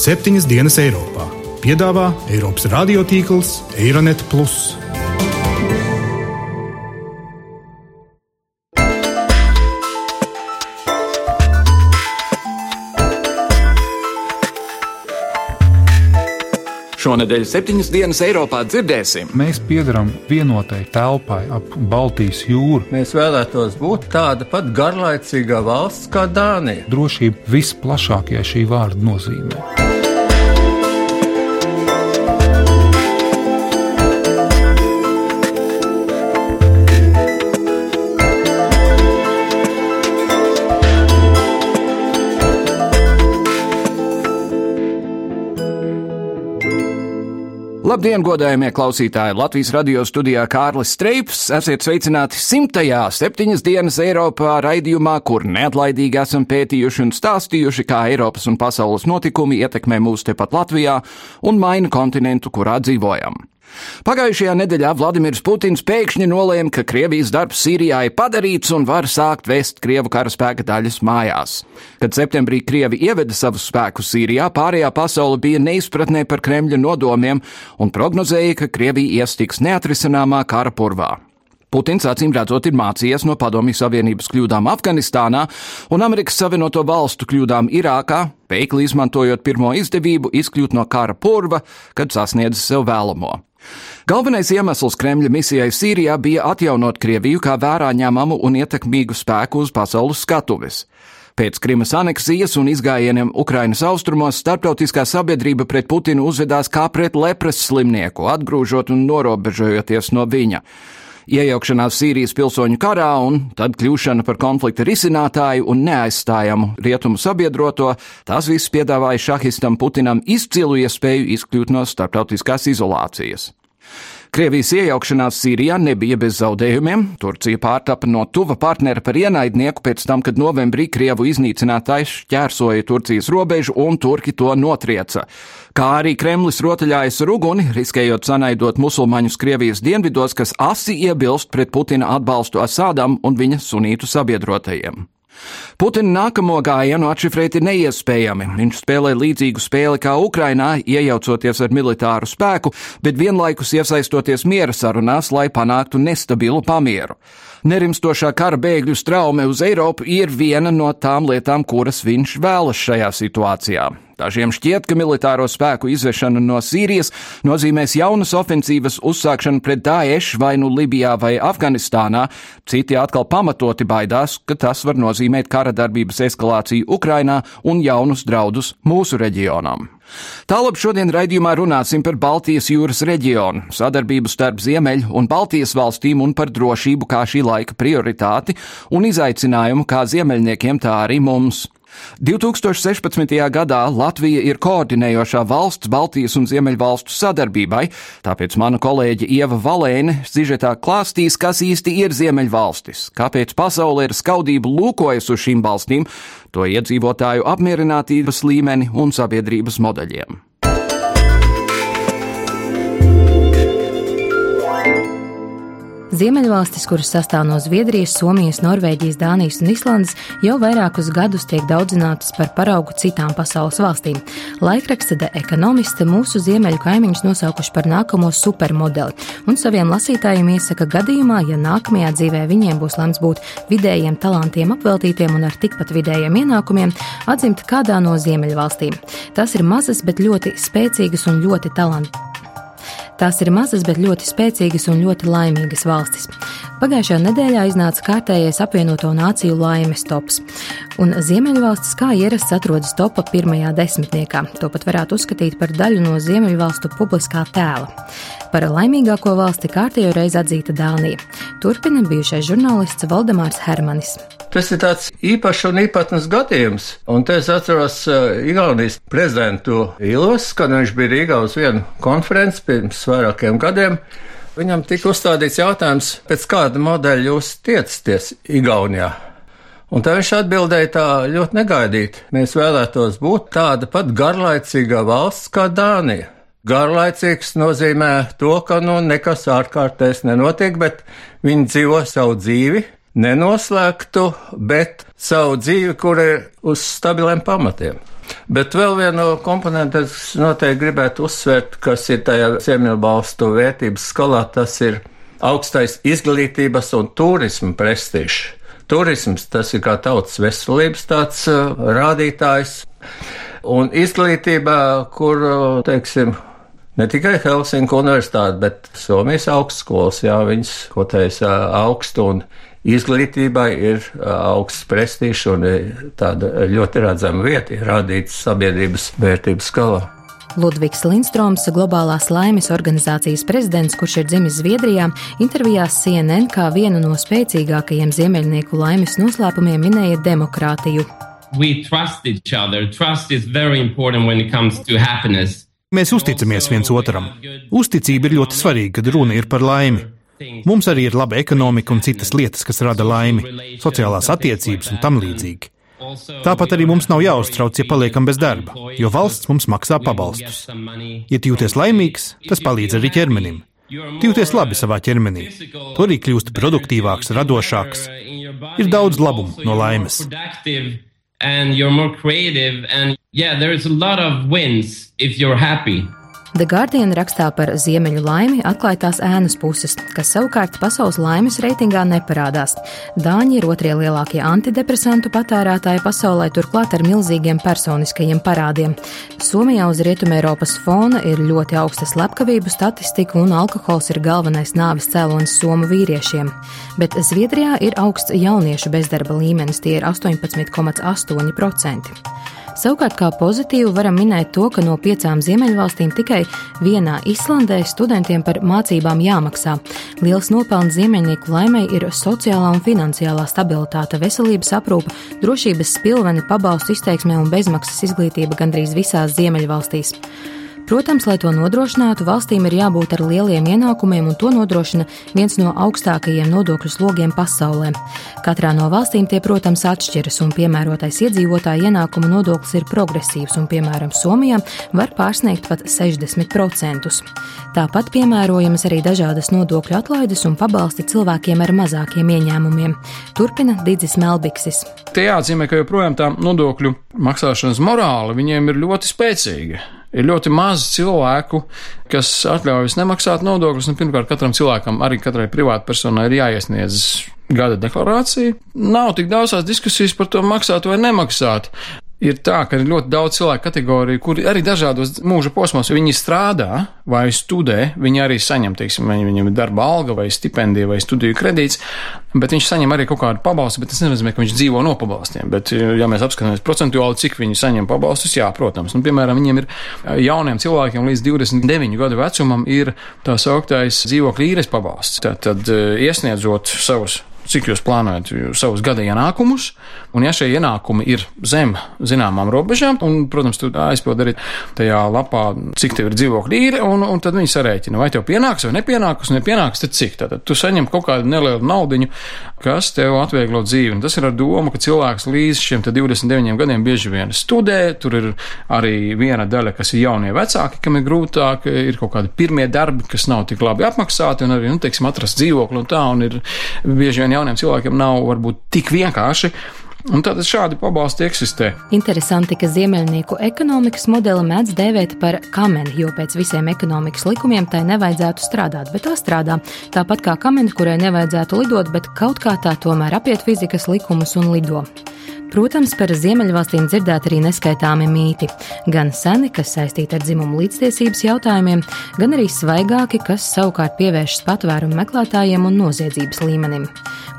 septiņas dienas Eiropā. Piedāvā Eiropas radiotīkls Eironet. Šonadēļ septiņas dienas Eiropā dzirdēsim. Mēs piedarām vienotai telpai ap Baltijas jūru. Mēs vēlētos būt tāda pat garlaicīga valsts kā Dānija. Drošība visplašākajā šī vārda nozīmē. Labdien, godājumie klausītāji! Latvijas radio studijā Kārlis Streips. Esiet sveicināti simtajā septiņas dienas Eiropā raidījumā, kur neatlaidīgi esam pētījuši un stāstījuši, kā Eiropas un pasaules notikumi ietekmē mūs tepat Latvijā un maina kontinentu, kurā dzīvojam. Pagājušajā nedēļā Vladimirs Putins pēkšņi nolēma, ka Krievijas darbs Sīrijā ir padarīts un var sākt vest Krievu karaspēka daļas mājās. Kad septembrī Krievi ieveda savus spēkus Sīrijā, pārējā pasaule bija neizpratnē par Kremļa nodomiem un prognozēja, ka Krievija iestiks neatrisināmā kara purvā. Putins acīm redzot ir mācījies no Padomju Savienības kļūdām Afganistānā un Amerikas Savienoto Valstu kļūdām Irākā, veikli izmantojot pirmo izdevību izkļūt no kara purva, kad sasniedz sev vēlamo. Galvenais iemesls Kremļa misijai Sīrijā bija atjaunot Krieviju kā vērā ņemamu un ietekmīgu spēku uz pasaules skatuves. Pēc Krimas aneksijas un izgājieniem Ukrainas austrumos starptautiskā sabiedrība pret Putinu uzvedās kā pret lepras slimnieku, atgrūžot un norobežojoties no viņa. Iejaukšanās Sīrijas pilsoņu karā un tad kļūšana par konflikta risinātāju un neaizstājamu rietumu sabiedroto, tas viss piedāvāja šahistam Putinam izcilu iespēju izkļūt no starptautiskās izolācijas. Krievijas iejaukšanās Sīrijā nebija bez zaudējumiem. Turcija pārtapa no tuva partnera par ienaidnieku pēc tam, kad novembrī Krievu iznīcinātājs šķērsoja Turcijas robežu un turki to notrieca. Kā arī Kremlis rotaļājas ar uguni, riskējot sanaidot musulmaņus Krievijas dienvidos, kas asi iebilst pret Putina atbalstu Asādam un viņa sunītu sabiedrotajiem. Putina nākamo gājienu atšifrēt ir neiespējami. Viņš spēlē līdzīgu spēli kā Ukrainā, iejaucoties ar militāru spēku, bet vienlaikus iesaistoties miera sarunās, lai panāktu nestabilu pamieru. Nerimstošā kara bēgļu straume uz Eiropu ir viena no tām lietām, kuras viņš vēlas šajā situācijā. Dažiem šķiet, ka militāro spēku izvešana no Sīrijas nozīmēs jaunas ofensīvas uzsākšanu pret Daesh vai nu Libijā vai Afganistānā, citi atkal pamatoti baidās, ka tas var nozīmēt kara darbības eskalāciju Ukrainā un jaunus draudus mūsu reģionam. Tālāk šodien raidījumā runāsim par Baltijas jūras reģionu, sadarbību starp Ziemeļu un Baltijas valstīm un par drošību kā šī laika prioritāti un izaicinājumu kā ziemeļniekiem, tā arī mums. 2016. gadā Latvija ir koordinējošā valsts Baltijas un Ziemeļvalstu sadarbībai, tāpēc mana kolēģe Ieva Valēne zižetā klāstīs, kas īsti ir Ziemeļvalstis, kāpēc pasaule ir skaudību lūkojas uz šīm valstīm, to iedzīvotāju apmierinātības līmeni un sabiedrības modeļiem. Ziemeļvalstis, kuras sastāv no Zviedrijas, Somijas, Norvēģijas, Dānijas un Islandes, jau vairākus gadus tiek daudzinātas par paraugu citām pasaules valstīm. Laikraksta The Economist mūsu ziemeļu kaimiņus nosaukuši par nākamo supermodeli, un saviem lasītājiem iesaka gadījumā, ja nākamajā dzīvē viņiem būs lemts būt vidējiem talantiem apveltītiem un ar tikpat vidējiem ienākumiem, atzimt kādā no ziemeļvalstīm. Tas ir mazas, bet ļoti spēcīgas un ļoti talantīgas Tās ir mazas, bet ļoti spēcīgas un ļoti laimīgas valstis. Pagājušajā nedēļā iznāca kārtējais apvienoto nāciju laimes tops, un Ziemeļvalstis kā ierasts atrodas topa pirmajā desmitniekā. To pat varētu uzskatīt par daļu no Ziemeļvalstu publiskā tēla. Par laimīgāko valsti kārtējo reizi atzīta Dānija. Turpina bijušais žurnālists Valdemārs Hermanis. Tas ir tāds īpašs un īpatnes gadījums. Un te es atceros uh, Igaunijas prezidentu Ilos, kad viņš bija Rīgā uz vienu konferenci pirms vairākiem gadiem. Viņam tika uzstādīts jautājums, pēc kāda modeļa jūs tiecaties Igaunijā. Un tā viņš atbildēja tā ļoti negaidīti. Mēs vēlētos būt tāda pat garlaicīga valsts kā Dānija. Garlaicīgs nozīmē to, ka nu, nekas ārkārtējs nenotiek, bet viņi dzīvo savu dzīvi, nenoslēgtu, bet savu dzīvi, kur ir uz stabiliem pamatiem. Bet vēl vienu komponentu es noteikti gribētu uzsvērt, kas ir tajā Ziemeļvalstu vērtības skalā, tas ir augstais izglītības un turisma prestižs. Turisms tas ir kā tautas veselības tāds uh, rādītājs. Un izglītībā, kur, uh, teiksim, ne tikai Helsinku universitāte, bet Somijas augstskolas, jā, viņas kotējas uh, augstu un izglītībai ir augsts prestižs un tāda ļoti redzama vieta ir rādīts sabiedrības vērtības skalā. Ludvigs Lindstroms, globālās laimes organizācijas prezidents, kurš ir dzimis Zviedrijā, intervijās CNN kā vienu no spēcīgākajiem ziemeļnieku laimes noslēpumiem minēja demokrātiju. Mēs uzticamies viens otram. Uzticība ir ļoti svarīga, kad runa ir par laimi. Mums arī ir laba ekonomika un citas lietas, kas rada laimi, sociālās attiecības un tam līdzīgi. Tāpat arī mums nav jāuztrauc, ja paliekam bez darba, jo valsts mums maksā pabalstus. Ja jūties laimīgs, tas palīdz arī ķermenim. Jūties labi savā ķermenī, to arī kļūst produktīvāks, radošāks. Ir daudz labumu no laimes. And you're more creative, and yeah, there is a lot of wins if you're happy. The Guardian rakstā par ziemeļu laimi atklātās ēnas puses, kas savukārt pasaules laimes reitingā neparādās. Dāņi ir otrie lielākie antidepresantu patērētāji pasaulē, turklāt ar milzīgiem personiskajiem parādiem. Somijā uz Rietumē Eiropas fona ir ļoti augsta slepkavību statistika un alkohols ir galvenais nāvis cēlonis somu vīriešiem. Bet Zviedrijā ir augsts jauniešu bezdarba līmenis, tie ir 18,8%. Savukārt, kā pozitīvu varam minēt to, ka no piecām ziemeļvalstīm tikai vienā Islandē studentiem par mācībām jāmaksā. Liels nopelns ziemeļnieku laimei ir sociālā un finansiālā stabilitāte, veselības aprūpa, drošības spilveni, pabalstu izteiksmē un bezmaksas izglītība gandrīz visās ziemeļvalstīs. Protams, lai to nodrošinātu, valstīm ir jābūt ar lieliem ienākumiem, un to nodrošina viens no augstākajiem nodokļu slogiem pasaulē. Katrā no valstīm tie, protams, atšķiras, un piemērotais iedzīvotāja ienākuma nodoklis ir progresīvs, un, piemēram, Somijā var pārsniegt pat 60%. Tāpat piemērojamas arī dažādas nodokļu atlaides un pabalsti cilvēkiem ar mazākiem ieņēmumiem. Turpina Digis Melbiksis. Tie jāatzīmē, ka joprojām tā nodokļu maksāšanas morāla viņiem ir ļoti spēcīga. Ir ļoti maz cilvēku, kas atļaujas nemaksāt nodokļus. Nu, pirmkārt, katram cilvēkam, arī katrai privātpersonai, ir jāiesniedz gada deklarācija. Nav tik daudzās diskusijas par to maksāt vai nemaksāt ir tā, ka ir ļoti daudz cilvēku kategoriju, kuri arī dažādos mūža posmos, ja viņi strādā vai studē, viņi arī saņem, teiksim, viņam ir darba alga vai stipendija vai studiju kredīts, bet viņš saņem arī kaut kādu pabalstu, bet tas nenozīmē, ka viņš dzīvo no pabalstiem. Bet, ja mēs apskatāmies procentuāli, cik viņi saņem pabalstus, jā, protams, nu, piemēram, viņiem ir jauniem cilvēkiem līdz 29 gadu vecumam ir tā sauktais dzīvokļu īres pabalsts. Tad, tad iesniedzot savus cik jūs plānojat savus gada ienākumus, un ja šie ienākumi ir zem zināmām robežām, un, protams, tu aizpild arī tajā lapā, cik tev ir dzīvokļi īri, un, un tad viņi sarēķina, vai tev pienāks vai nepienāks, un nepienāks, tad cik. Tātad tu saņem kaut kādu nelielu naudiņu, kas tev atvieglo dzīvi. Un tas ir ar domu, ka cilvēks līdz šiem 29 gadiem bieži vien studē, tur ir arī viena daļa, kas ir jaunie vecāki, kam ir grūtāk, ir kaut kādi pirmie darbi, kas nav tik labi apmaksāti, un arī, nu, teiksim, atrast dzīvokli un tā, un ir bieži vien jauniem cilvēkiem nav varbūt tik vienkārši. Un tātad šādi pabalsti eksistē. Interesanti, ka ziemeļnieku ekonomikas modeli mēdz dēvēt par kameni, jo pēc visiem ekonomikas likumiem tai nevajadzētu strādāt, bet tā strādā. Tāpat kā kameni, kurai nevajadzētu lidot, bet kaut kā tā tomēr apiet fizikas likumus un lido. Protams, par Ziemeļvalstīm dzirdēt arī neskaitāmi mīti, gan seni, kas saistīti ar dzimumu līdztiesības jautājumiem, gan arī svaigāki, kas savukārt pievēršas patvērumu meklētājiem un noziedzības līmenim.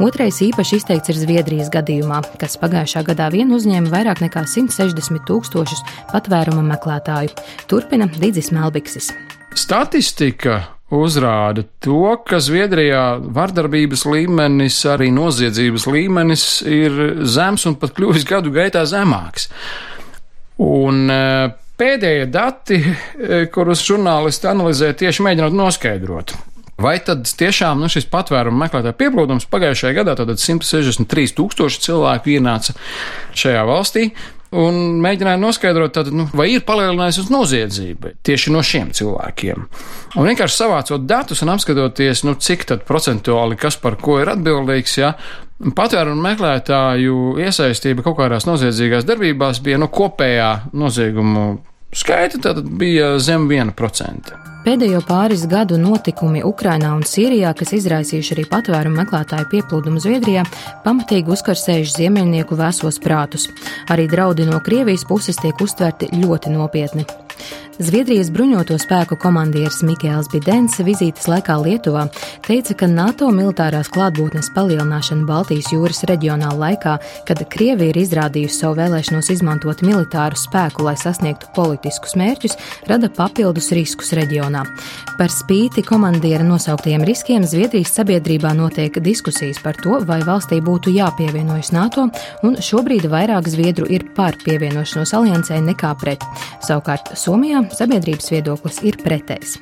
Otrais īpaši izteikts ir Zviedrijas gadījumā, kas pagājušā gadā vien uzņēma vairāk nekā 160 tūkstošus patvēruma meklētāju. Turpina Digis Melbiksis. Statistika uzrāda to, ka Zviedrijā vardarbības līmenis, arī noziedzības līmenis ir zems un pat kļuvis gadu gaitā zemāks. Un e, pēdējie dati, e, kurus žurnālisti analizē, tieši mēģinot noskaidrot. Vai tad tiešām nu, šis patvērumu meklētāju pieplūdums pagājušajā gadā, tad 163 tūkstoši cilvēku ienāca šajā valstī, un mēģināja noskaidrot, tātad, nu, vai ir palielinājusies noziedzība tieši no šiem cilvēkiem. Un vienkārši savācot datus un apskatoties, nu, cik tad procentuāli kas par ko ir atbildīgs, ja, patvērumu meklētāju iesaistība kaut kādās noziedzīgās darbībās bija no kopējā noziegumu skaita, tad bija zem 1%. Pēdējo pāris gadu notikumi Ukrainā un Sīrijā, kas izraisījuši arī patvērumu meklētāju pieplūdumu Zviedrijā, pamatīgi uzkarsējuši ziemeļnieku vēsos prātus. Arī draudi no Krievijas puses tiek uztverti ļoti nopietni. Zviedrijas bruņoto spēku komandieris Mikēls Bidens vizītes laikā Lietuvā teica, ka NATO militārās klātbūtnes palielināšana Baltijas jūras reģionā laikā, kad Krievija ir izrādījusi savu vēlēšanos izmantot militāru spēku, lai sasniegtu politiskus mērķus, rada papildus riskus reģionā. Par spīti komandiera nosauktajiem riskiem Zviedrijas sabiedrībā notiek diskusijas par to, vai valstī būtu jāpievienojas NATO, un šobrīd vairāk zviedru ir par pievienošanos aliansē nekā pret. Savukārt Somijā sabiedrības viedoklis ir pretējs.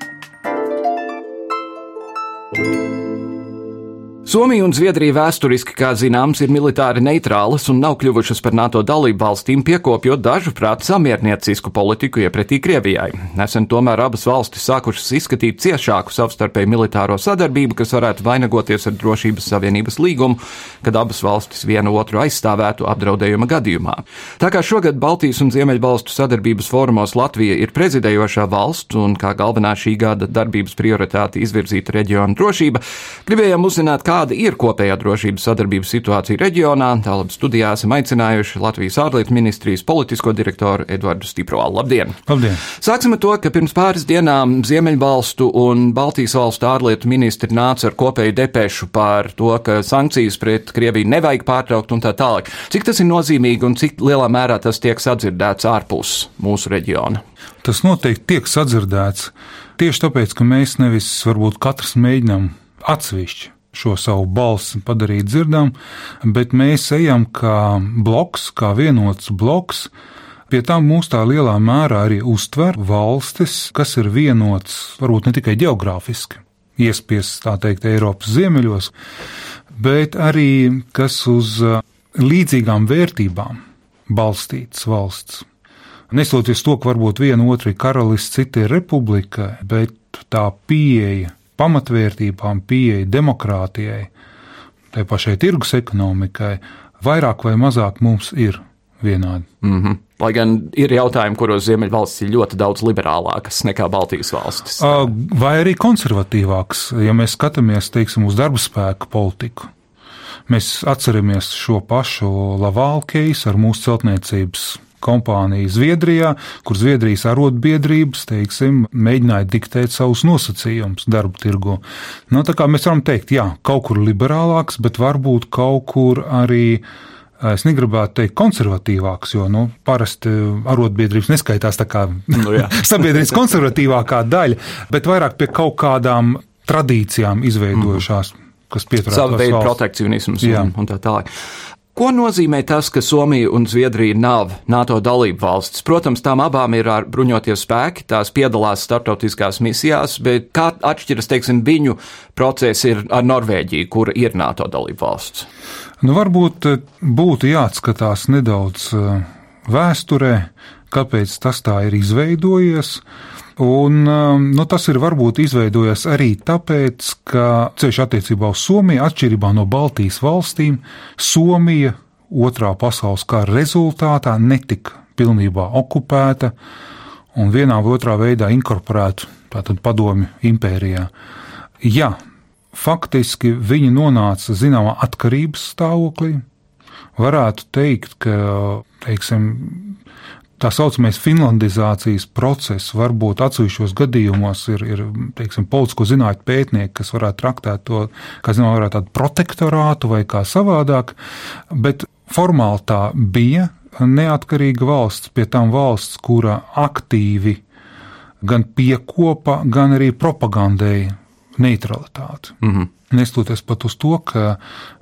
Somija un Zviedrija vēsturiski, kā zināms, ir militāri neitrālas un nav kļuvušas par NATO dalību valstīm, piekopjot dažu prātu samierniecisku politiku iepratī Krievijai. Nesen tomēr abas valstis sākušas izskatīt ciešāku savstarpēju militāro sadarbību, kas varētu vainagoties ar drošības savienības līgumu, kad abas valstis viena otru aizstāvētu apdraudējuma gadījumā. Tā kā šogad Baltijas un Ziemeļvalstu sadarbības fórumos Latvija ir prezidējošā valsts un kā galvenā šī gada darbības prioritāte izvirzīta reģiona drošība, gribējām uzzināt, kā kāda ir kopējā drošības sadarbības situācija reģionā. Tālāk studijā esam aicinājuši Latvijas ārlietu ministrijas politisko direktoru Eduardu Stiproālu. Labdien! Labdien! Sāksim ar to, ka pirms pāris dienām Ziemeļvalstu un Baltijas valstu ārlietu ministri nāca ar kopēju depešu par to, ka sankcijas pret Krieviju nevajag pārtraukt un tā tālāk. Cik tas ir nozīmīgi un cik lielā mērā tas tiek sadzirdēts ārpus mūsu reģiona? Tas noteikti tiek sadzirdēts tieši tāpēc, ka mēs nevis varbūt katrs mēģinām atsevišķi šo savu balsi padarīt dzirdam, bet mēs ejam kā bloks, kā vienots bloks. Pie tam mūs tā lielā mērā arī uztver valstis, kas ir vienots varbūt ne tikai geogrāfiski, iespiests tā teikt Eiropas ziemeļos, bet arī kas uz uh, līdzīgām vērtībām balstīts valsts. Nesoties to, ka varbūt viena otra ir karalists, cita ir republika, bet tā pieeja pamatvērtībām, pieeja demokrātijai, tai pašai tirgus ekonomikai, vairāk vai mazāk mums ir vienādi. Mm -hmm. Lai gan ir jautājumi, kuros Ziemeļvalstis ir ļoti daudz liberālākas nekā Baltijas valstis. Vai arī konservatīvākas, ja mēs skatāmies teiksim, uz darba spēka politiku. Mēs atceramies šo pašu Lavālu keisu ar mūsu celtniecības kompānija Zviedrijā, kur Zviedrijas arotbiedrības, teiksim, mēģināja diktēt savus nosacījumus darba tirgu. Nu, tā kā mēs varam teikt, jā, kaut kur liberālāks, bet varbūt kaut kur arī. Es negribētu teikt konservatīvāks, jo nu, parasti arotbiedrības neskaitās tā kā nu, sabiedrības konservatīvākā daļa, bet vairāk pie kaut kādām tradīcijām izveidojušās, mm. kas pieturās pie savu veidu protekcionismus un, un tā tālāk. Ko nozīmē tas, ka Somija un Zviedrija nav NATO dalību valstis? Protams, tām abām ir bruņotie spēki, tās piedalās starptautiskās misijās, bet kā atšķiras, teiksim, viņu procesi ir ar Norvēģiju, kura ir NATO dalību valsts? Nu, varbūt eh, būtu jāatskatās nedaudz eh, vēsturē, kāpēc tas tā ir izveidojies. Un, um, nu, tas ir varbūt izveidojies arī tāpēc, ka ceļš attiecībā uz Somiju, atšķirībā no Baltijas valstīm, Somija otrā pasaules kara rezultātā netika pilnībā okupēta un vienā vai otrā veidā inkorporēta padomju impērijā. Jā, faktiski viņi nonāca zināmā atkarības stāvoklī. Varētu teikt, ka teiksim, tā saucamais finlandizācijas process varbūt atsevišķos gadījumos ir, ir teiksim, politisko zinātņu pētnieki, kas varētu traktēt to, kā zinām, varētu tādu protektorātu vai kā savādāk, bet formāli tā bija neatkarīga valsts, pie tam valsts, kura aktīvi gan piekopa, gan arī propagandēja neutralitāti. Mm -hmm. Nestoties pat uz to, ka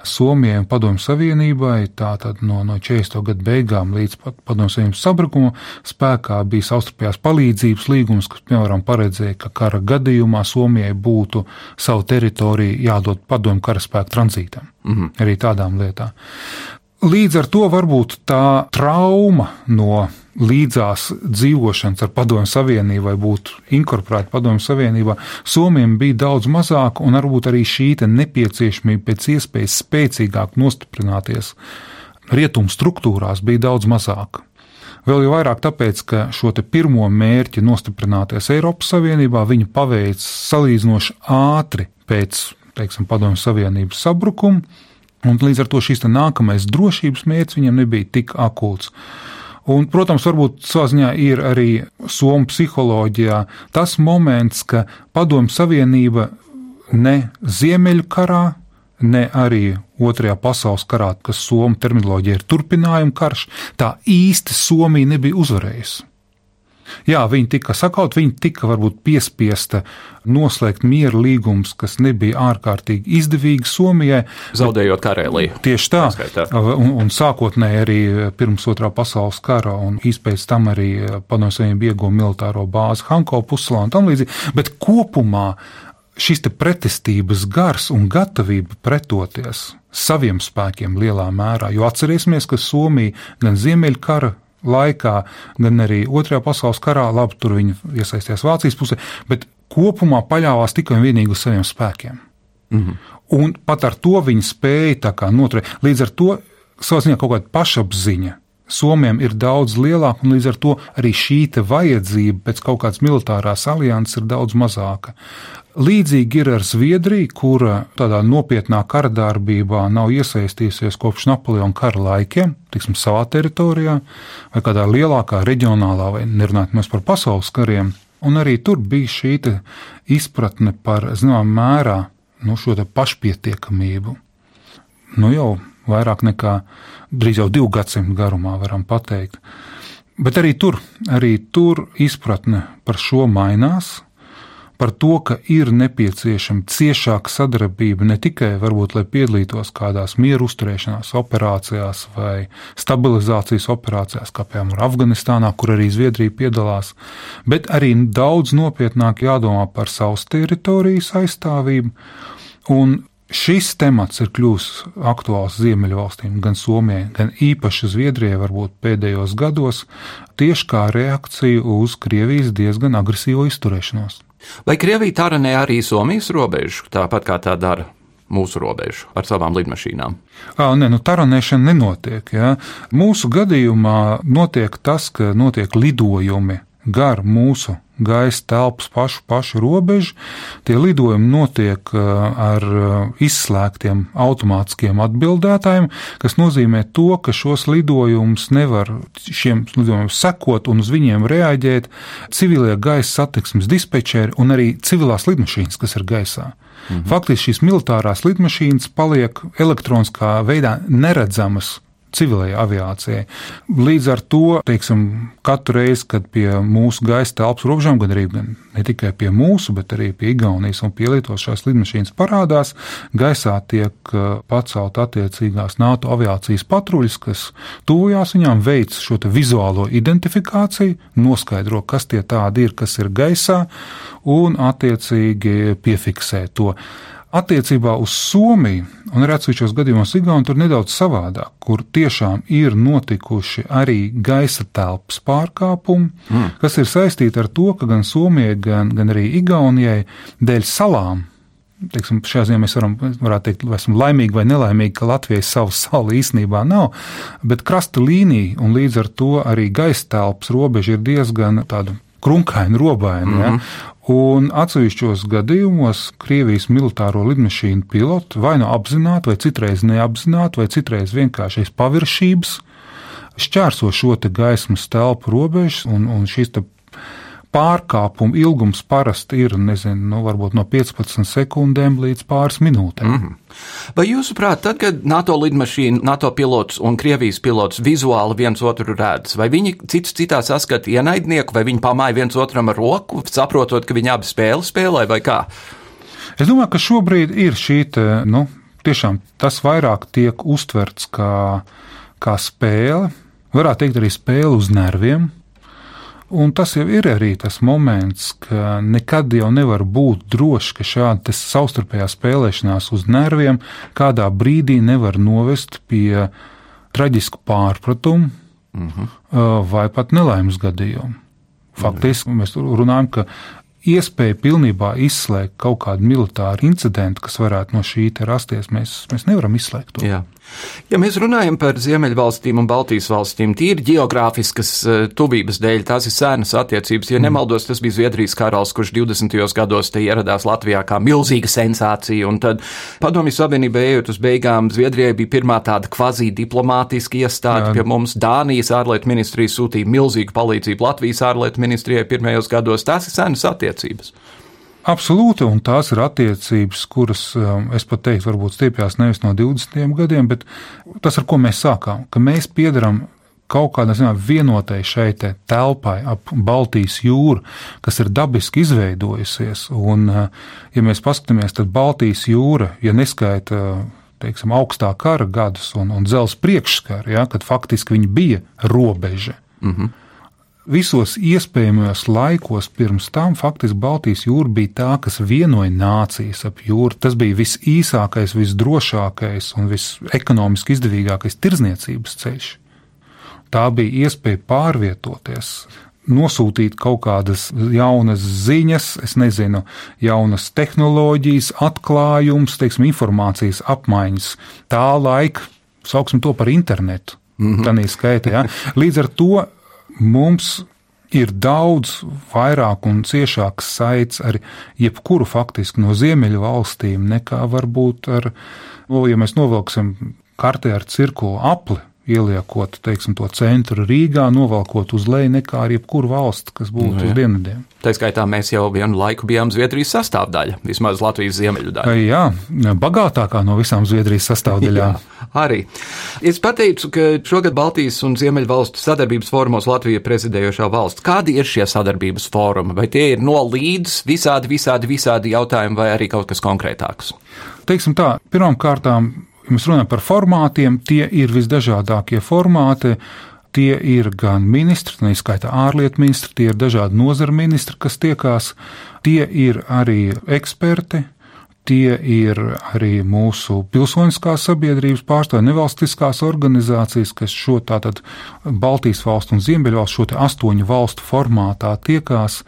Somijai un Padomju Savienībai tātad no, no 40. gadu beigām līdz pat Padomju Savienības sabrukuma spēkā bija savstarpējās palīdzības līgums, kas, piemēram, paredzēja, ka kara gadījumā Somijai būtu savu teritoriju jādod Padomju karaspēku tranzītam. -hmm. Arī tādām lietām. Līdz ar to varbūt tā trauma no līdzās dzīvošanas ar Padomju Savienību vai būt inkorporēta Padomju Savienībā, Somijam bija daudz mazāka, un varbūt arī šī nepieciešamība pēc iespējas spēcīgāk nostiprināties rietumu struktūrās bija daudz mazāka. Vēl jau vairāk tāpēc, ka šo pirmo mērķi nostiprināties Eiropas Savienībā viņi paveic salīdzinoši ātri pēc teiksim, Padomju Savienības sabrukuma, un līdz ar to šis nākamais drošības mērķis viņam nebija tik akūts. Un, protams, varbūt savā ir arī Somijas psiholoģijā tas moments, ka Padomju Savienība ne Ziemeļkarā, ne arī Otrajā pasaules karā, kas Somijas terminoloģija ir turpinājuma karš, tā īsti Somija nebija uzvarējusi. Jā, viņi tika sakaut, viņi tika varbūt piespiesta noslēgt miera līgumus, kas nebija ārkārtīgi izdevīgi Somijai. Zaudējot Karēliju. Tieši tā, un, un sākotnēji arī pirms otrā pasaules kara, un īspēc tam arī padomju ieguva militāro bāzi Hanko puslā un tam līdzīgi, bet kopumā šis pretestības gars un gatavība pretoties saviem spēkiem lielā mērā, jo atcerēsimies, ka Somija gan Ziemeļkara laikā, gan arī Otrajā pasaules karā, labi, tur viņi iesaistījās Vācijas pusē, bet kopumā paļāvās tikai un vienīgi uz saviem spēkiem. Mm -hmm. Un pat ar to viņi spēja noturēt. Līdz ar to savā ziņā kaut kāda pašapziņa. Somijam ir daudz lielāka, un līdz ar to arī šī vajadzība pēc kaut kādas militārās alianses ir daudz mazāka. Līdzīgi ir ar Zviedriju, kura tādā nopietnā kara darbībā nav iesaistījusies kopš Napoleona kara laikiem, tiksim, savā teritorijā, vai kādā lielākā reģionālā, vai nerunājot mēs par pasaules kariem. Un arī tur bija šī izpratne par, zināmā mērā, nu, šo pašpietiekamību. Nu, jau vairāk nekā drīz jau divu gadsimtu garumā, varam teikt. Bet arī tur, arī tur izpratne par šo mainās, par to, ka ir nepieciešama ciešāka sadarbība ne tikai varbūt, lai piedalītos kādās mieru uzturēšanās operācijās vai stabilizācijas operācijās, kā piemēram Afganistānā, kur arī Zviedrija piedalās, bet arī daudz nopietnāk jādomā par savas teritorijas aizstāvību. Un Šis temats ir kļuvis aktuāls Ziemeļvalstīm, gan Somijai, gan īpaši Zviedrijai, varbūt pēdējos gados, tieši kā reakcija uz Krievijas diezgan agresīvo izturēšanos. Vai Krievija taranē arī Somijas robežu, tāpat kā tā dara mūsu robežu ar savām lidmašīnām? À, nē, nu, taranēšana nenotiek. Ja. Mūsu gadījumā notiek tas, ka notiek lidojumi gar mūsu gaisa telpas pašu, pašu robežu. Tie lidojumi notiek ar izslēgtiem automātiskiem atbildētājiem, kas nozīmē to, ka šos lidojumus nevar šiem lidojumiem sekot un uz viņiem reaģēt civilie gaisa satiksmes dispečeri un arī civilās lidmašīnas, kas ir gaisā. Mhm. Faktiski šīs militārās lidmašīnas paliek elektroniskā veidā neredzamas civilajai aviācijai. Līdz ar to, teiksim, katru reizi, kad pie mūsu gaisa telpas robežām, gan arī gan ne tikai pie mūsu, bet arī pie Igaunijas un pie Lietuvas šās lidmašīnas parādās, gaisā tiek uh, pacelt attiecīgās NATO aviācijas patruļas, kas tuvojās viņām, veic šo vizuālo identifikāciju, noskaidro, kas tie tādi ir, kas ir gaisā, un attiecīgi piefiksē to. Attiecībā uz Somiju un arī atsevišķos gadījumos Igauniju tur nedaudz savādāk, kur tiešām ir notikuši arī gaisa telpas pārkāpumi, mm. kas ir saistīti ar to, ka gan Somijai, gan, gan arī Igaunijai dēļ salām teiksim, šajā ziņā mēs varam teikt, vai esam laimīgi vai nelaimīgi, ka Latvijai savu salu īstenībā nav, bet krasta līnija un līdz ar to arī gaisa telpas robeža ir diezgan tāda krunkaina, robaina. Mm -hmm. ja? Un atsevišķos gadījumos Krievijas militāro lidmašīnu piloti vai nu apzināti, vai citreiz neapzināti, vai citreiz vienkārši aiz paviršības šķērso šo gaismas telpu robežas, un, un šīs pārkāpuma ilgums parasti ir nezinu, nu, no 15 sekundēm līdz pāris minūtēm. Mm -hmm. Vai jūsuprāt, tad, kad NATO lidmašīna, NATO pilots un Krievijas pilots vizuāli viens otru redz, vai viņi cits citā saskata ienaidnieku, vai viņi pamāja viens otram ar roku, saprotot, ka viņi abi spēli spēlē vai kā? Es domāju, ka šobrīd ir šī, te, nu, tiešām tas vairāk tiek uztverts kā, kā spēle, varētu teikt arī spēle uz nerviem. Un tas jau ir arī tas moments, ka nekad jau nevar būt droši, ka šāda savstarpējā spēlēšanās uz nerviem kādā brīdī nevar novest pie traģisku pārpratumu uh -huh. vai pat nelaimes gadījumu. Faktiski mēs runājam, ka iespēja pilnībā izslēgt kaut kādu militāru incidentu, kas varētu no šī rasties, mēs, mēs nevaram izslēgt to. Jā. Ja mēs runājam par Ziemeļvalstīm un Baltijas valstīm, tīri geogrāfiskas uh, tuvības dēļ, tās ir sēnas attiecības. Ja mm. nemaldos, tas bija Zviedrijas karalis, kurš 20. gados te ieradās Latvijā kā milzīga sensācija, un tad Padomju Savienībai ejot uz beigām, Zviedrijai bija pirmā tāda kvazī diplomātiska iestāde pie mums. Dānijas ārlietu ministrija sūtīja milzīgu palīdzību Latvijas ārlietu ministrijai pirmajos gados. Tās ir sēnas attiecības. Absolūti, un tās ir attiecības, kuras um, es pat teiktu, varbūt stiepjas nevis no 20 gadiem, bet tas, ar ko mēs sākām, ka mēs piedaram kaut kādā ziņā vienotai šai te telpai ap Baltijas jūru, kas ir dabiski izveidojusies. Un, uh, ja mēs paskatāmies, tad Baltijas jūra, ja neskaita teiksim, augstā kara gadus un, un dzelzs priekšskara, ja, kad faktiski viņi bija robeža. Mm -hmm visos iespējamajos laikos pirms tam faktiski Baltijas jūra bija tā, kas vienoja nācijas ap jūru. Tas bija visīsākais, visdrošākais un visekonomiski izdevīgākais tirzniecības ceļš. Tā bija iespēja pārvietoties, nosūtīt kaut kādas jaunas ziņas, es nezinu, jaunas tehnoloģijas, atklājumus, teiksim, informācijas apmaiņas. Tā laika, sauksim to par internetu. Mm -hmm. Tā skaitā. Ja? Līdz ar to mums ir daudz vairāk un ciešāks saites ar jebkuru faktiski no ziemeļu valstīm nekā varbūt ar, nu, ja mēs novilksim kartē ar cirkulu apli, ieliekot teiksim, to centru Rīgā, novalkot uz leju nekā ar jebkuru valsti, kas būtu no, nu, uz dienvidiem. Tā skaitā mēs jau vienu laiku bijām Zviedrijas sastāvdaļa, vismaz Latvijas ziemeļu daļa. Jā, bagātākā no visām Zviedrijas sastāvdaļām. Arī. Es pateicu, ka šogad Baltijas un Ziemeļu valstu sadarbības fórumos Latvija prezidējošā valsts. Kādi ir šie sadarbības fórumi? Vai tie ir no līdz visādi, visādi, visādi jautājumi vai arī kaut kas konkrētāks? Teiksim tā, Ja mēs runājam par formātiem, tie ir visdažādākie formāti. Tie ir gan ministri, tā izskaitā ārlietu ministri, tie ir dažādi nozara ministri, kas tiekās, tie ir arī eksperti, tie ir arī mūsu pilsoniskās sabiedrības pārstāvji, nevalstiskās organizācijas, kas šo tātad Baltijas valstu un Ziemeļvalstu šo te astoņu valstu formātā tiekās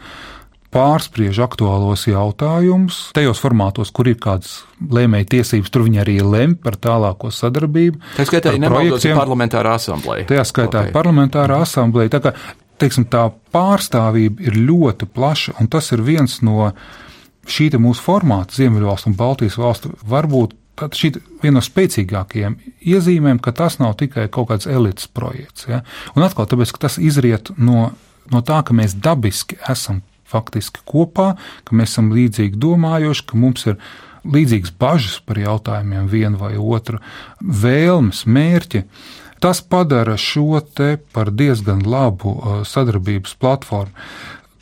pārspriež aktuālos jautājumus, tajos formātos, kur ir kādas lēmēja tiesības, tur viņi arī lem par tālāko sadarbību. Tā skaitā ir nemaldosi parlamentārā asamblēja. Tajā skaitā okay. parlamentārā asamblēja. Tā kā, teiksim, tā pārstāvība ir ļoti plaša, un tas ir viens no šī mūsu formāta, Ziemeļvalstu un Baltijas valstu, varbūt šī viena no spēcīgākajiem iezīmēm, ka tas nav tikai kaut kāds elites projekts. Ja? Un atkal tāpēc, ka tas izriet no, no tā, ka mēs dabiski esam faktiski kopā, ka mēs esam līdzīgi domājoši, ka mums ir līdzīgas bažas par jautājumiem, viena vai otra, vēlmes, mērķi. Tas padara šo te par diezgan labu uh, sadarbības platformu.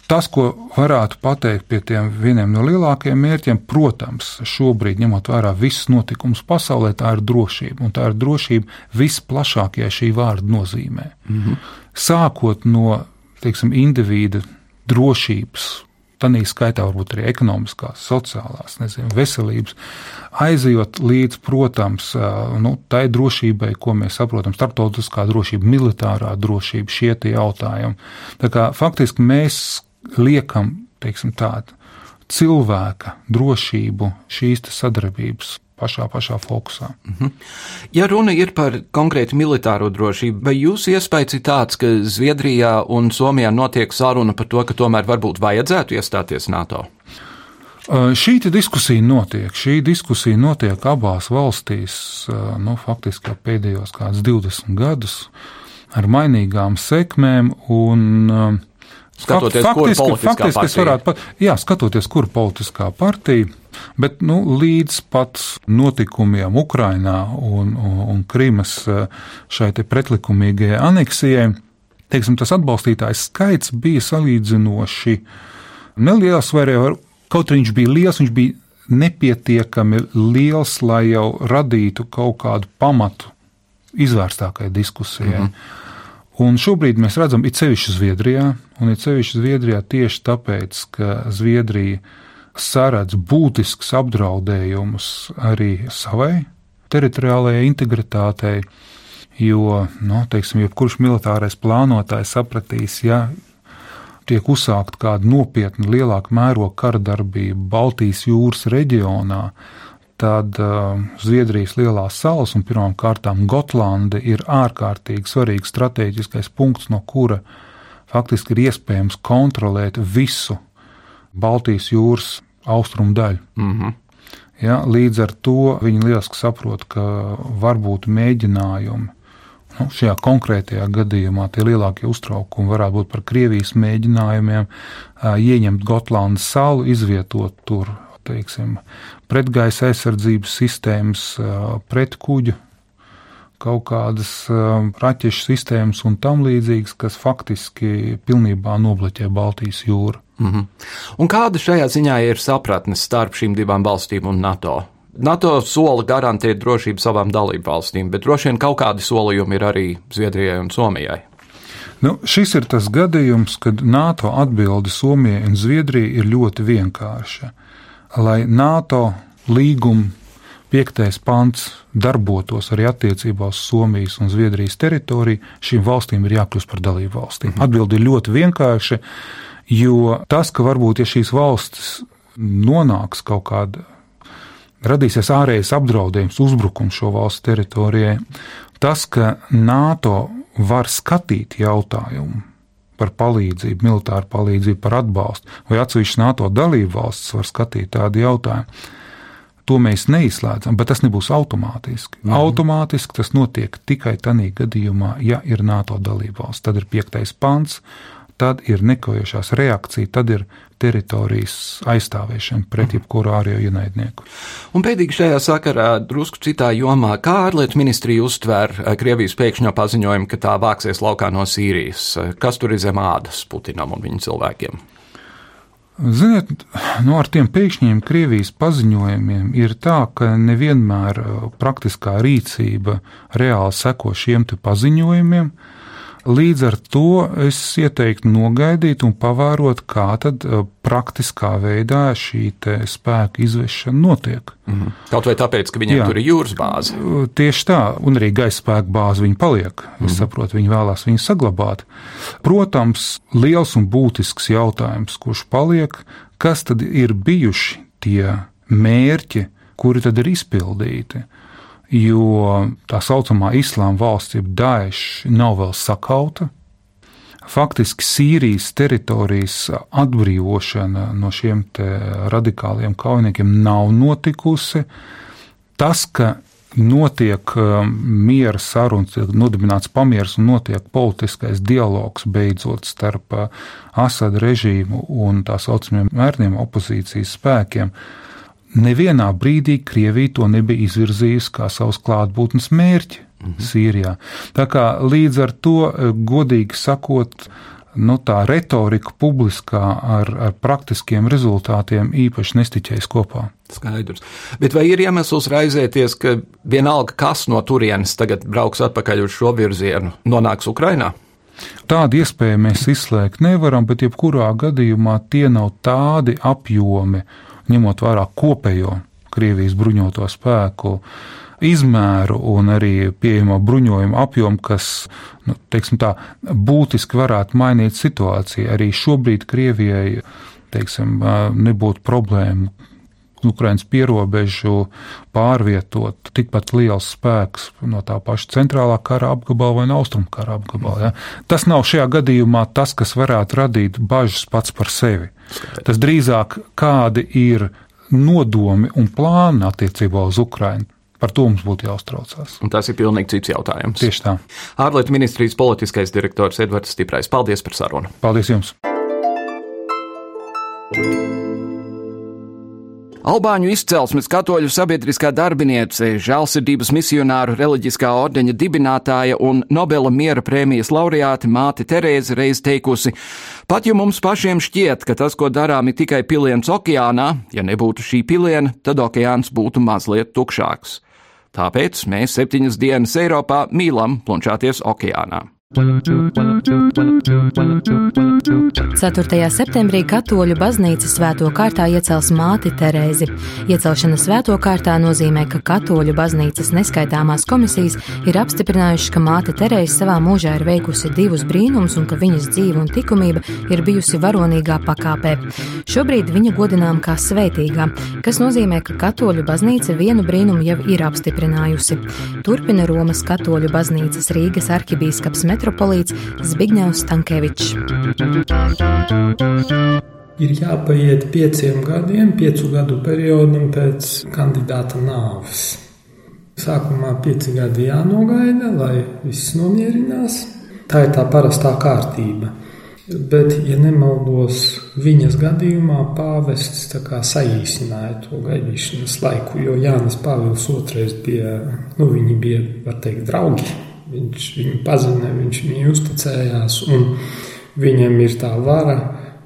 Tas, ko varētu pateikt pie tiem vieniem no lielākajiem mērķiem, protams, šobrīd ņemot vērā visus notikumus pasaulē, tā ir drošība. Un tā ir drošība visplašākajā šī vārda nozīmē. Mm -hmm. Sākot no teiksim, indivīda drošības, tādā skaitā varbūt arī ekonomiskās, sociālās, nezinu, veselības, aizejot līdz, protams, nu, tai drošībai, ko mēs saprotam, starptautiskā drošība, militārā drošība, šie tie jautājumi. Tā kā faktiski mēs liekam, teiksim tādu, cilvēka drošību šīs sadarbības pašā, pašā fokusā. -hmm. Ja runa ir par konkrēti militāro drošību, vai jūsu iespējas ir tāds, ka Zviedrijā un Somijā notiek saruna par to, ka tomēr varbūt vajadzētu iestāties NATO? Šī diskusija notiek. Šī diskusija notiek abās valstīs, nu, faktiski pēdējos kādus 20 gadus, ar mainīgām sekmēm. Un, skatoties, faktiski, faktiski es varētu pat, jā, skatoties, kur politiskā partija Bet nu, līdz pat notikumiem Ukrainā un, un, un Krimas eh, šai pretlikumīgajai aneksijai, teiksim, tas atbalstītājs skaits bija salīdzinoši neliels, vai arī kaut arī viņš bija liels, viņš bija nepietiekami liels, lai jau radītu kaut kādu pamatu izvērstākai diskusijai. Mm -hmm. Un šobrīd mēs redzam, it sevišķi Zviedrijā, un it sevišķi Zviedrijā tieši tāpēc, ka Zviedrija saredz būtisks apdraudējumus arī savai teritoriālajai integritātei, Jo, nu, teiksim, jebkurš militārais plānotājs sapratīs, ja tiek uzsākt kāda nopietna, lielāka mēroga kara darbība Baltijas jūras reģionā, tad uh, Zviedrijas lielās salas un pirmām kārtām Gotlande ir ārkārtīgi svarīgs strateģiskais punkts, no kura faktiski ir iespējams kontrolēt visu Baltijas jūras austrumu daļu. Mm -hmm. ja, līdz ar to viņi lieliski saprot, ka var būt mēģinājumi. Nu, šajā konkrētajā gadījumā tie lielākie uztraukumi varētu būt par Krievijas mēģinājumiem ieņemt Gotlandes salu, izvietot tur teiksim, pretgaisa aizsardzības sistēmas, pretkuģu kaut kādas raķešu sistēmas un tam līdzīgas, kas faktiski pilnībā nobloķē Baltijas jūru. Mm -hmm. Un kāda šajā ziņā ir sapratne starp šīm divām valstīm un NATO? NATO sola garantēt drošību savām dalību valstīm, bet droši vien kaut kādi solījumi ir arī Zviedrijai un Somijai. Nu, šis ir tas gadījums, kad NATO atbilde Somijai un Zviedrijai ir ļoti vienkārša. Lai NATO līguma piektais pants darbotos arī attiecībā uz Somijas un Zviedrijas teritoriju, šīm valstīm ir jākļūst par dalību valstīm. Mhm. Atbilde ir ļoti vienkārša. Jo tas, ka varbūt ja šīs valstis nonāks kaut kāda, radīsies ārējais apdraudējums, uzbrukums šo valstu teritorijai, tas, ka NATO var skatīt jautājumu par palīdzību, militāru palīdzību, par atbalstu, vai atsevišķas NATO dalību valstis var skatīt tādu jautājumu. To mēs neizslēdzam, bet tas nebūs automātiski. Mhm. Automātiski tas notiek tikai tādā gadījumā, ja ir NATO dalībvalsts. Tad ir piektais pants, tad ir nekavējošās reakcija, tad ir teritorijas aizstāvēšana pret mhm. jebkuru ārējo ienaidnieku. Un pēdīgi šajā sakarā, drusku citā jomā, kā ārlietu ministrija uztver eh, Krievijas pēkšņo paziņojumu, ka tā vāksies laukā no Sīrijas? Kas tur ir zem ādas Putinam un viņa cilvēkiem? Ziniet, no nu, ar tiem pēkšņiem Krievijas paziņojumiem ir tā, ka nevienmēr eh, praktiskā rīcība reāli seko šiem paziņojumiem. Uh, Līdz ar to es ieteiktu nogaidīt un pavērot, kā tad uh, praktiskā veidā šī spēka izvešana notiek. Mm. Kaut vai tāpēc, ka viņiem Jā. tur ir jūras bāze. Uh, tieši tā, un arī gaisa spēka bāze viņi paliek. Es mm -hmm. saprotu, viņi vēlās viņu saglabāt. Protams, liels un būtisks jautājums, kurš paliek, kas tad ir bijuši tie mērķi, kuri tad ir izpildīti jo tā saucamā islāma valsts, jeb Daesh, nav vēl sakauta. Faktiski Sīrijas teritorijas atbrīvošana no šiem radikāliem kaujiniekiem nav notikusi. Tas, ka notiek um, miera sarunas, tiek nodibināts pamieris un notiek politiskais dialogs beidzot starp uh, Asada režīmu un tā saucamiem mērniem opozīcijas spēkiem, nevienā brīdī Krievija to nebija izvirzījusi kā savus klātbūtnes mērķi mhm. Sīrijā. Tā kā līdz ar to, eh, godīgi sakot, nu, tā retorika publiskā ar, ar praktiskiem rezultātiem īpaši nestiķējas kopā. Skaidrs. Bet vai ir iemesls raizēties, ka vienalga kas no turienes tagad brauks atpakaļ uz šo virzienu, nonāks Ukrainā? Tādu iespēju mēs izslēgt nevaram, bet jebkurā gadījumā tie nav tādi apjomi, ņemot vērā kopējo Krievijas bruņoto spēku izmēru un arī pieejamo bruņojumu apjomu, kas nu, tā, būtiski varētu mainīt situāciju. Arī šobrīd Krievijai teiksim, nebūtu problēmu Ukraiņas pierobežu pārvietot tikpat liels spēks no tā paša centrālā kara apgabala vai no austrumu kara apgabala. Ja? Tas nav šajā gadījumā tas, kas varētu radīt bažas pats par sevi. Tas drīzāk kādi ir nodomi un plāni attiecībā uz Ukrajinu. Par to mums būtu jāuztraucās. Un tas ir pilnīgi cits jautājums. Tieši tā. Ārlietu ministrijas politiskais direktors Edvards Stiprais. Paldies par sarunu. Paldies jums! Albāņu izcelsmes katoļu sabiedriskā darbiniece, žēlsirdības misionāru reliģiskā ordeņa dibinātāja un Nobela miera prēmijas laureāte māte Terēze reiz teikusi: Pat ja mums pašiem šķiet, ka tas, ko darām, ir tikai piliens okeānā, ja nebūtu šī piliena, tad okeāns būtu mazliet tukšāks. Tāpēc mēs septiņas dienas Eiropā mīlam plunčāties okeānā. 4. septembrī katoļu baznīca svēto kārtā iecels māti Terēzi. Iecelšana svēto kārtā nozīmē, ka katoļu baznīcas neskaitāmās komisijas ir apstiprinājušas, ka māte Terēze savā mūžā ir veikusi divus brīnumus un ka viņas dzīve un likumība ir bijusi varonīgā pakāpē. Šobrīd viņa godinām kā svētīgā, kas nozīmē, ka katoļu baznīca vienu brīnumu jau ir apstiprinājusi. Turpina Romas katoļu baznīcas Rīgas arhibīskaps metropolīts Zbigņevs Stankevičs. Ir jāpaiet pieciem gadiem, piecu gadu periodam pēc kandidāta nāves. Sākumā pieci gadi jānogaida, lai viss nomierinās. Tā ir tā parastā kārtība. Bet, ja nemaldos, viņas gadījumā pāvests saīsināja to gaidīšanas laiku, jo Jānis Pāvils II bija, nu, viņi bija, var teikt, draugi. Viņš viņu pazina, viņš viņu uzticējās, un viņam ir tā vara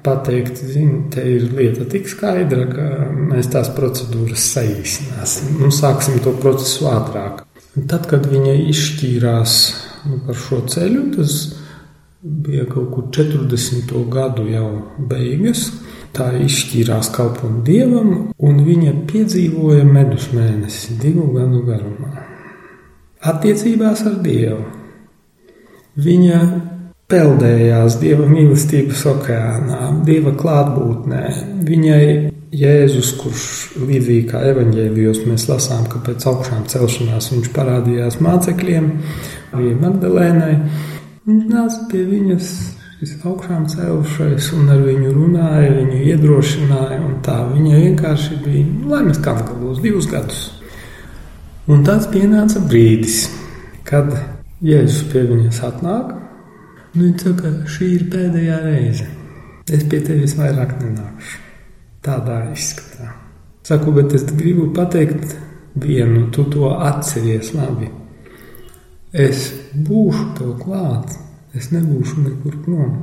pateikt, zini, te ir lieta tik skaidra, ka mēs tās procedūras saīsināsim un sāksim to procesu ātrāk. Un tad, kad viņa izšķīrās nu, par šo ceļu, tas bija kaut kur 40. gadu jau beigas. Tā izšķīrās kalpot dievam, un viņa piedzīvoja medus mēnesi divu gadu garumā. Attiecībās ar dievu. Viņa peldējās dieva mīlestības okeānā, dieva klātbūtnē. Viņai Jēzus, kurš līdzīgi kā evaņģēlijos mēs lasām, ka pēc augšām celšanās viņš parādījās mācekļiem, arī Magdalēnai. Nāca pie viņas augšām cēlušais un ar viņu runāja, viņu iedrošināja. Tā viņa vienkārši bija laimes kangalos divus gadus. Un tad pienāca brīdis, kad Jēzus pie viņas atnāk. Viņa saka, šī ir pēdējā reize. Es pie tevis vairāk nenākšu. Tādā izskatā. Saku, bet es gribu pateikt vienu, tu to atceries labi. Es būšu tev klāt, es nebūšu nekur prom,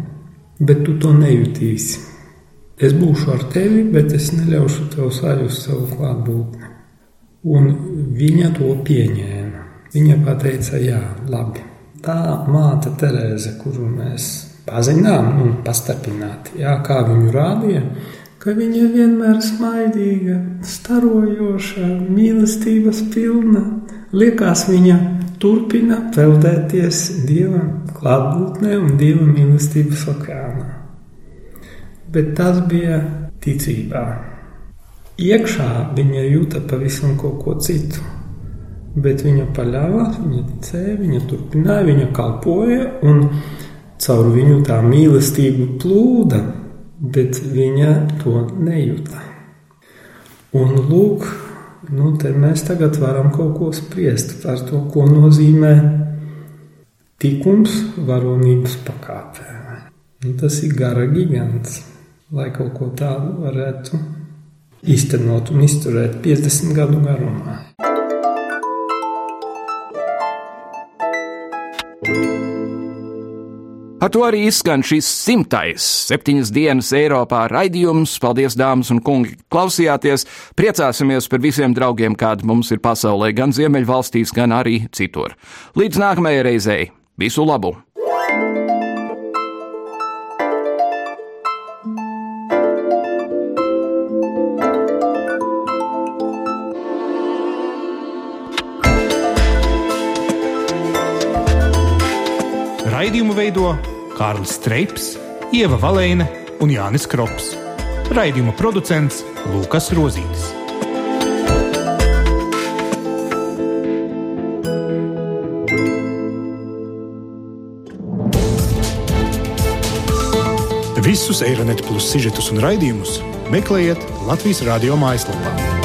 bet tu to nejutīsi. Es būšu ar tevi, bet es neļaušu tev sajust savu klātbūtni. Un viņa to pieņēma. Viņa teica, jā, labi. Tā māte Terēze, kuru mēs pazinām un pastarpināti, jā, kā viņu rādīja, ka viņa vienmēr smaidīga, starojoša, mīlestības pilna. Liekas, viņa turpina peldēties Dieva klātbūtnē un Dieva mīlestības okeānā. Bet tas bija ticībā. Iekšā viņa jūta pavisam kaut ko citu, bet viņa paļāvās, viņa ticēja, viņa turpināja, viņa kalpoja, un caur viņu tā mīlestība plūda, bet viņa to nejūta. Un lūk, nu, mēs tagad varam kaut ko spriest par to, ko nozīmē tikums varonības pakāpē. Nu, tas ir gara gigants, lai kaut ko tādu varētu iztenot un izturēt 50 gadu garumā. Ar to arī izskan šis simtais septiņas dienas Eiropā raidījums. Paldies, dāmas un kungi, klausījāties! Priecāsimies par visiem draugiem, kādi mums ir pasaulē, gan Ziemeļvalstīs, gan arī citur. Līdz nākamajai reizei! Visu labu! Raidījumu veido Kārlis Streips, Ieva Valēne un Jānis Krops. Raidījuma producents Lukas Rozītis. Visus Eironet plus sižetus un raidījumus meklējiet Latvijas radio mājaslapā.